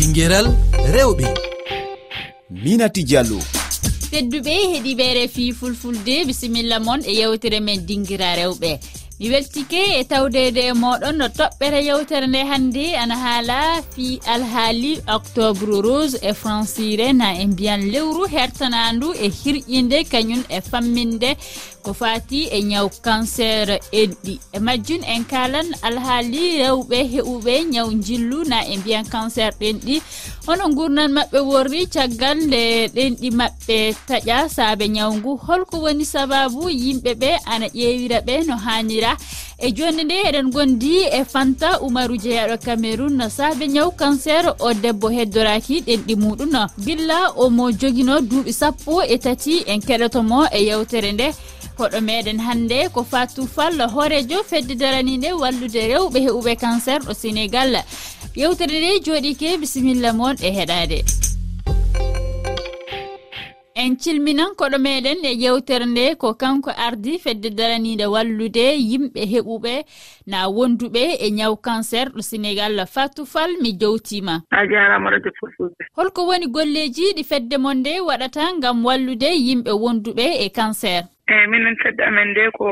dinguéral rewɓe. Minati diallo. Tedduɓe heeɗiɓe refi fulfulde bisimilla moon e yewtere men dinguira rewɓe. Mi weltike e tawdede e moɗon no toɓɓere yewtere nde hannde ana haala fi alhaali octobre rose e francire na e mbiyan lewru hertanandu e hirƴinde kañum e famminde ko fati e ñaw cancer enɗi. E majjum en kalan alhaali rewɓe heɓuɓe ñaw jillu na e mbiyan cancer ɗenɗi. Hono gurnan maɓɓe worri caggal nde ɗenɗi maɓɓe taƴa saabe ñaw holko woni sababu yimɓeɓe ana ƴeewira ɓe no hanira e jonde nde eɗen gondi e fanta oumaru jeyaɗo cameron no saabe ñaw cancer o debbo heddoraki ɗenɗi muɗum billa omo joguino duuɓi sappo e tati en keɗotomo e yewtere nde. hoɗo meɗen hannde ko fatou fallo hoorejo feddidoranide wallude rewɓe heɓuɓe cancer ɗo sénégal. Yewtere nde jooɗike bisimilla moon e heɗade. en cilminan koɗo meɗen e yewtere nde ko kanko ardi fedde daraniɗe wallude yimɓe heɓuɓe na wonduɓe e ñaw cancer ɗo sénégal. Fatou fall mi jowtima. A jarama radio fulfulde holko woni golleji ɗi fedde mon nde waɗata gam wallude yimɓe wonduɓe e cancer. Eyi minen fedde amen nde ko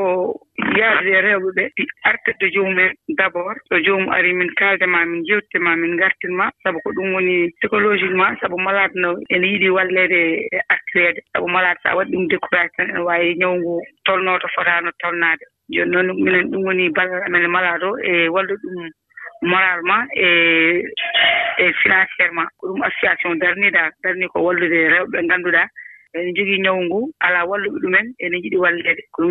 jaadiri e rewɓe ɓe artat ɗo joomumen d' abord so joomum ari min kaaldema min jewtidema min gartinma sabu ko ɗum woni psychologiquement sabu malade no ene yiɗi walleede e artireede sabu malade so a waɗi ɗum décourage tan ene waawi ñawngu tolnoo to fotaano tolnaade. Jooni noon minen ɗum woni ballal amen e malade o e wallu ɗum moralement e e financièrement ko ɗum association darnii daa darnii ko wallude rewɓe ɓe ngannduɗaa. ene jogii ñawu ngu alaa walluɓe ɗumen ene jiɗi walleede ko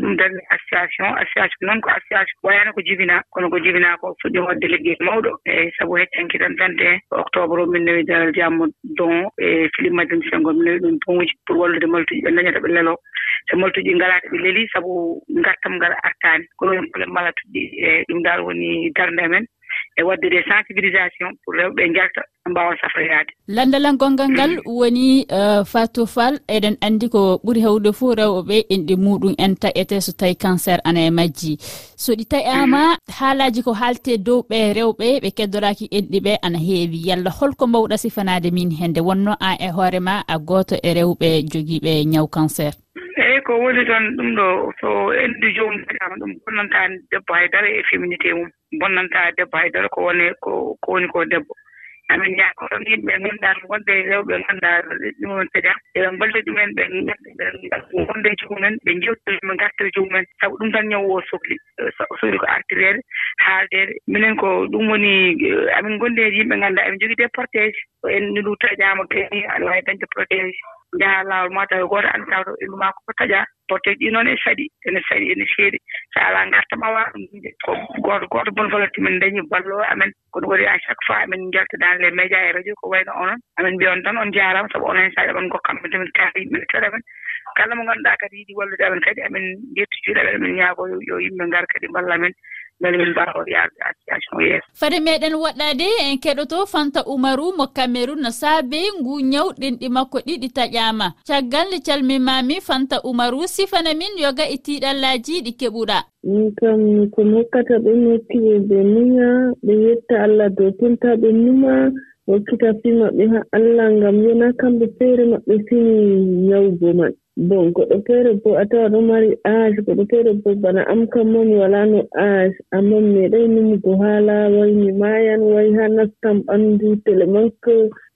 ɗum darde association association noon ko association wayano ko jibinaa kono ko jibinaa ko fuɗɗi waɗde liggey mawɗo. Eeyi sabu heccanki tan tante octobre o min nawi daral jamma don e filim madine sengo min nawi ɗum bonuji pour wallude maltuji. Ɓe dañata ɓe leloo. So maltuji ɗi ngalaa ɓe lelii sabu ngartam ngal artaani. Ko ɗum probléme malatuɗi e ɗum daal woni darnde amen. e waddere sensibilisation pour rewɓe jarta mbawa safroyaade landalan gongal ngal woni euh, fatou fall eɗen anndi ko ɓuri hewde fo rewɓeɓe inɗe muɗum en taƴete so tawi cancer ana e majji. So ɗi taƴama mhm. haalaji ko haalte dow ɓe rewɓe ɓe keddoraki enɗi ɓe ana heewi. Yalla holko mbawɗa sifanade min hende wonno an e hoorema a goto e rewɓe jogiiɓe ñaw cancer. Eyi ko woni toon ɗum ɗo so enɗi jomum ɗum gonnanta debbo haydara e féminité mum. bonnantaa debbo haydara ko woni ko ko woni ko debbo. Amin ñaakoton yimɓe ngannduɗaa no wonde rewɓe nganndaa ɗumen kadi eɓe mballi ɗumen ɓe wonde e jomumen ɓe jewtida ɓe ngartira jomumen sabu ɗum tan ñaw o sohli sohli ko artireede haaldeede minen ko ɗum woni amin ngonndi e yimɓe nganndaa eɓe jogii des portége en ndu taƴaama tañaama aɗa waawi dañde protége njaha laawol ma tawi e gooto anndi tawa to ilmu maa koko taƴaa porteji ɗi noon e saɗi ene saɗi ene seeɗi. So alaa ngartama waawa ko gooto gooto bon volonté min dañi balloo amen kono woni à chaque fois amin njalta dans les médias e radio ko wayno onon. Amin mbiya on tan on jaaraama sabu onon heen saɗi amin gokka tamin kaari yimɓe ne teɗa amen. Kala mo ngannduɗaa kadi yiɗi wallude amen kadi amin njettu juuɗe amen amin ñaago yo yimɓe ngar kadi mballa amen. beele min mbawa yaade association yeeso. Fade meɗen waɗɗade en keɗoto fanta oumarou mo cameron saabe ngu ñaw ɗenɗi makko ɗiɗi taƴama caggal nde calmimami fanta oumarou sifana min yoga e tiiɗallaji ɗi keɓuɗa. Min kam ko mokkata ɓe mokkiɓe ɓe muña ɓe yetta allah dow tenta ɓe numa hokkita fi maɓɓe ha allah ngam yona kamɓe feere maɓɓe fini nyawgo man bon goɗɗo feere bo a tawa ɗo mari age goɗɗo feere bo bana am kam ma mi walaa no age amma mi meeɗay numugo haala way mi maayan way haa nastam ɓanndu tele manko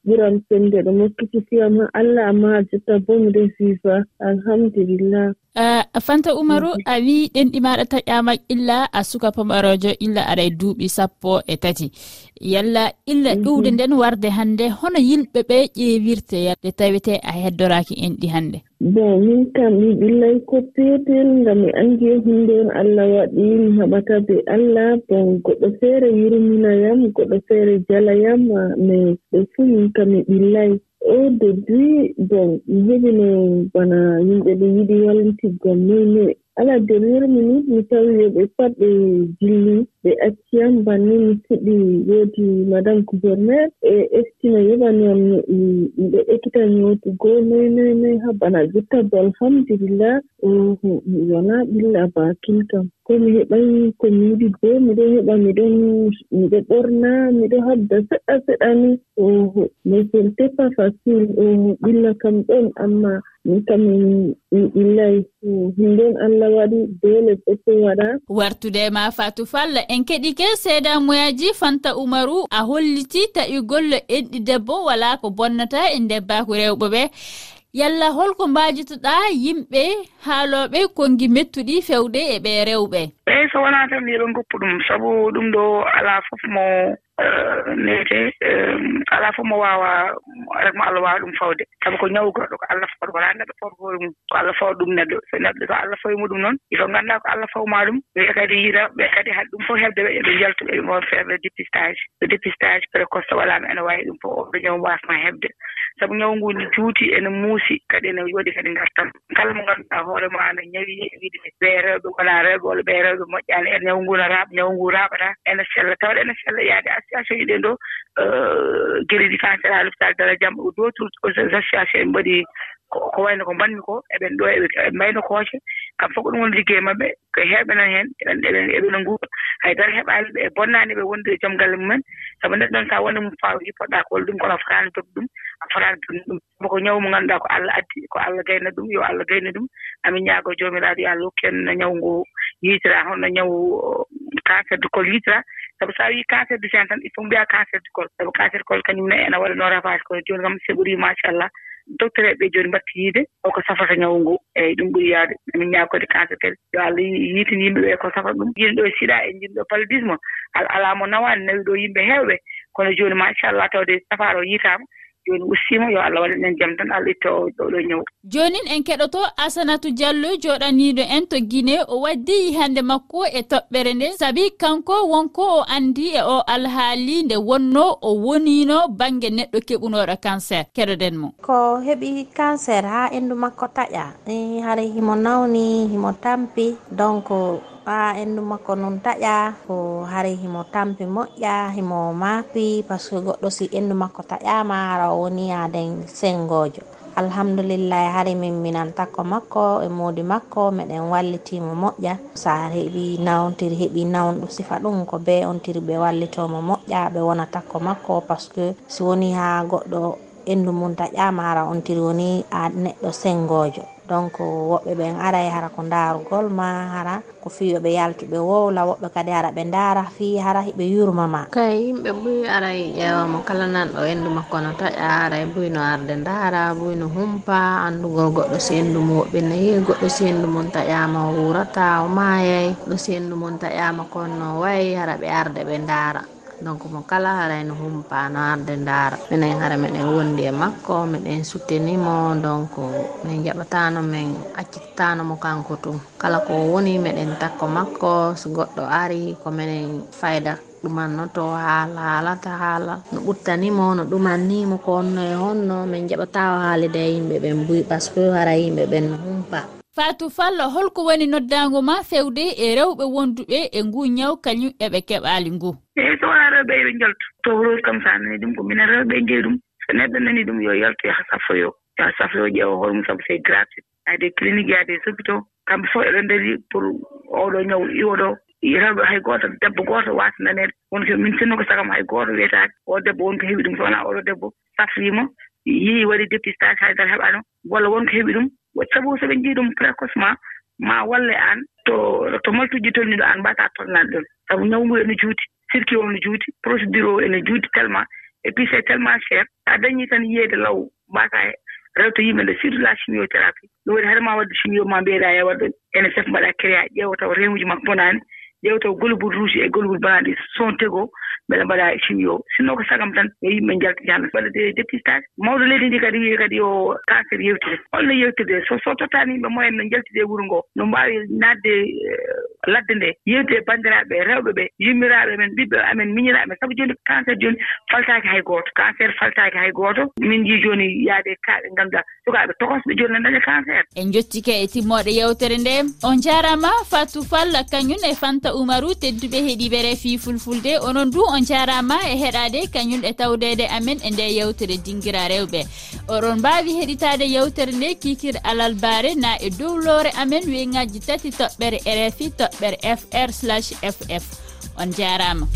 ɓuram sembe ɗo mokkiti fiyam ha allah. Amma ha jotta bo miɗo viva alhamdulillah. Fanta oumarou a wi ɗenɗi maɗa taƴama illa a suka pamarojo illa aɗa e duuɓi sappo e tati. yalla illa mhm. ƴuwde nden warde hannde hono yimɓe ɓe ƴeewirte nde tawite a heddoraaki en ɗi hannde. Bon min kam mi ɓillay ko peetel ngam mi anndi hunde on allah waɗi mi haɓata be allah. Bon goɗɗo feere yurminayam goɗɗo feere jalayam mais ɓe fuu min kam mi ɓillay. O debut bon mi heɓino bana yimɓe ɓe yiɗi walintiggo noy alaa de wurmi ni mi tawi yoɓe pat ɓe jilli ɓe acci banni mi fuɗɗi woodi madame gouverneur e estina yoɓani yam miɗo ekkita ñootugo noy noy noy ha bana jotta bo alhamdulillah wonaa ɓilla baakil kam komi heɓay komi yiɗi bo miɗo heɓa miɗon miɗo ɓorna miɗo hadda seɗɗa seɗɗa ni. Oho mais sen pas facile oho ɓilla kam ɗon amma min kam min ɓillay. Hinden allah waɗi dole ɓeto waɗa. Wartude ma fatou falla en keɗike seeda moyaji fanta oumarou a holliti taƴugollo enɗi debbo wala ko bonnata e ndebbaku rewɓe ɓe. yalla holko mbajitoɗa yimɓe haaloɓe kongi mettuɗi fewde e ɓe rewɓe. Eeyi so wonaa tan yoɓe goppu ɗum sabu ɗum ɗo alaa fof mo eh, newete eh, alaa fof mo waawa rek mo allah waawa ɗum fawde. Sabu ko ñawu goɗɗo ko allah fawɗo wonaa neɗɗo fawɗo hoore mum ko allah fawa ɗum neɗɗo. So neɗɗo so allah fawi muɗum noon il faut nganndaa ko allah fawma ɗum ɓe kadi yita kadi haɗ ɗum fof heɓde ɓe eɓe jaltu ɓe ɓe ngoon feere dépistage so dépistage précoce so walaama ene waawi ɗum fof oɗo ñawu waasma heɓde. sabu ñawu ngu ndi juuti ene muusi kadi ene waɗi kadi ngartam. Kala mo ngannduɗaa hoore ma ne ñawi wiide ɓee rewɓe wonaa rewɓe walla ɓee rewɓe moƴƴaani. E ñawu ngu no raaɓa ñawu ngu raaɓataa ene sella tawde ene sella yaade association iɗen eh, ɗo gueɗe ɗi kansera halipital dara jamma ko dow association en mbaɗi ko wayno ko mbanmi ko eɓen ɗo eɓe mbayno kooce. Kam fof ko ɗum woni liggey maɓɓe ko heɓenan heen eɓen eɓena nguura. Haydara heɓaali ɓe e bonnaani ɓe wonde e jom galle mumen. Sabu neɗɗo noon so a wonde mum faaw poɗɗa ko walla ɗum kono a fotaani toɓi ɗum a fotaani toɓni ɗum. Sabu ko ñawu mo ngannduɗaa ko allah addi ko allah gayna ɗum yo allah gayna ɗum amin ñaago joomiraaɗo yo allah hokki en no ñawu ngu yiitira holno ñawu oh, cancer du col yiitira. Sabu so a wii cancer du gen tan il faut mbiya cancer du col. Sabu cancer du col kañum ne ene waɗa no rafage kono jooni kam so ɓurii machallah docteur eɓe jooni mbatti yiide holko safata ñawu ngu eyi ɗum ɓuri yaade. Emin ñaagkode cancer kadi yo allah yiitin yimɓe ɓe ko safata ɗum. Jini ɗo e siɗa e jini ɗo paludisme alaa mo nawaani nawi ɗo yimɓe heewɓe. Kono jooni machallah tawde safaaro yiitaama jooni ustiima yo allah waɗan en jam tan allah itta ɗo ɗo ñaw joonin en keɗoto asanatu diallo jooɗaniiɗo en to guine o waddi yihande makko e toɓɓere nde. Sabi kanko wonko o anndi e o alhaali nde wonno o woniino baŋnge neɗɗo keɓunooɗo cancer. Keɗoɗen mo. Ko heɓi cancer haa endu makko taƴa. Eh, Hara himo nawni himo tampi. Donc ha endu makko non taƴa ko hare himo tampi moƴƴa himo maapi par ce que goɗɗo si endu makko taƴama hara woni yaden sengojo alhamdulillahi hari min minan takko makko e modi makko meɗen wallitimo moƴƴa. Sa heeɓi nawtiri heeɓi nawnɗo sifa ɗum ko be on tiri ɓe wallitomo moƴƴa ɓe wona takko makko par ce que si woni ha goɗɗo endu mum taƴama hara ontiri woni a neɗɗo sengojo donc woɓɓe ɓen aray e hara ko darugol ma hara ko fiyoɓe yaltuɓe wowla woɓɓe kadi hara ɓe daara fi hara ɓe yurmama kay yimɓe buy aray e ƴeewamo kala nanɗo endu makko no taƴa aray e buyno arde daara buyno humpa andugol goɗɗo si endu mum woɓɓe nayi goɗɗo si endu mum taƴama o wurata o mayay ɗo si endu mum taƴama konno wayi hara ɓe arde ɓe daara donc mo kala harayno humpano arde ndaara. Minen hara miɗen wondi e makko miɗen suttenimo donc min jaɓatano min accittanamo kanko tun. Kala ko woni miɗen takko makko so goɗɗo ari ko minen fayda ɗumannoto haala haalata haala. No ɓuttanimo no ɗumannimo ko onno e honno min jaɓatawa haalide e yimɓe ɓen mbuyi par ce que hara yimɓe ɓen no humpa. Fatou fallo holko woni noddago ma fewde e rewɓe wonduɓe e ngu ñaw kañum eɓe keɓali ngu. Eyi to rewɓe eɓe jaltu tohror kam so nani ɗum ko minen rewɓe jeyi ɗum. So neɗɗo nani ɗum yo yaltu yaha safoyo yaha safoyo ƴeewa hoore mum sabu c'est gratuit. Hay clinique yaade des kamɓe fof eɗo ndari pour oɗo ñaw iwoɗo rewɓe hay gooto debbo gooto waasa nanede wonko min sinno ko sagam hay gooto wiyetaade o debbo wonko heɓi ɗum so wonaa oɗo debbo safriima yii waɗi dépistage haydara heɓaano walla wonko heɓi ɗum sabu so ɓe njii ɗum précocement ma walle aan to to maltuuji tolniɗo aan mbaasaa tolnaade ɗon. Sabu ñaw ngu ene juuti. circuit o no juuti procédure o ene juuti tellement et puis c'est tellement cher so a dañii tan yiyeede law mbaasa rewta yimɓe nde surtout la chimiothérapie. Ɗum waɗi hade ma waɗde chimio ma mbiyeɗa e ene sef mbaɗa créa ƴeewa taw remuji ma bonaani ƴeewa taw golibol rouge e golibol banaɗi son tego beele mbaɗa e chimio. Sinno ko sagam tan yo yimɓe jaltiji hannde waɗade dépistage mawɗo leydi ndi kadi wi kadi yo cancer yewtide. Holno yewtirde so so tottaani yimɓe moyen no jaltide e wuro ngoo no mbaawi naatde ladde nde yewti e banndiraaɓe rewɓe ɓe yummiraaɓe men ɓiɓɓe amen miñiraaɓe sabu jooni cancer jooni faltaaki hay gooto cancer faltaaki hay gooto min njii jooni yaade kaaɓe ngannduɗaa sukaaɓe tokosɓe jooni no daña cancer. En jottike e timmooɗe yewtere nde on jaaraama fatou fall kañum e fanta oumarou tedduɓe heeɗiɓe refi fulfulde. Onon du on jaaraama e heɗade kañum e tawdede amen e nde yewtere dinguira rewɓe. Oɗon mbaawi heɗitaade yewtere nde kikir alal baare na e dow loore amen weeŋaaji tati toɓɓere rfi toɓɓe toɓɓere fr ff on jarama.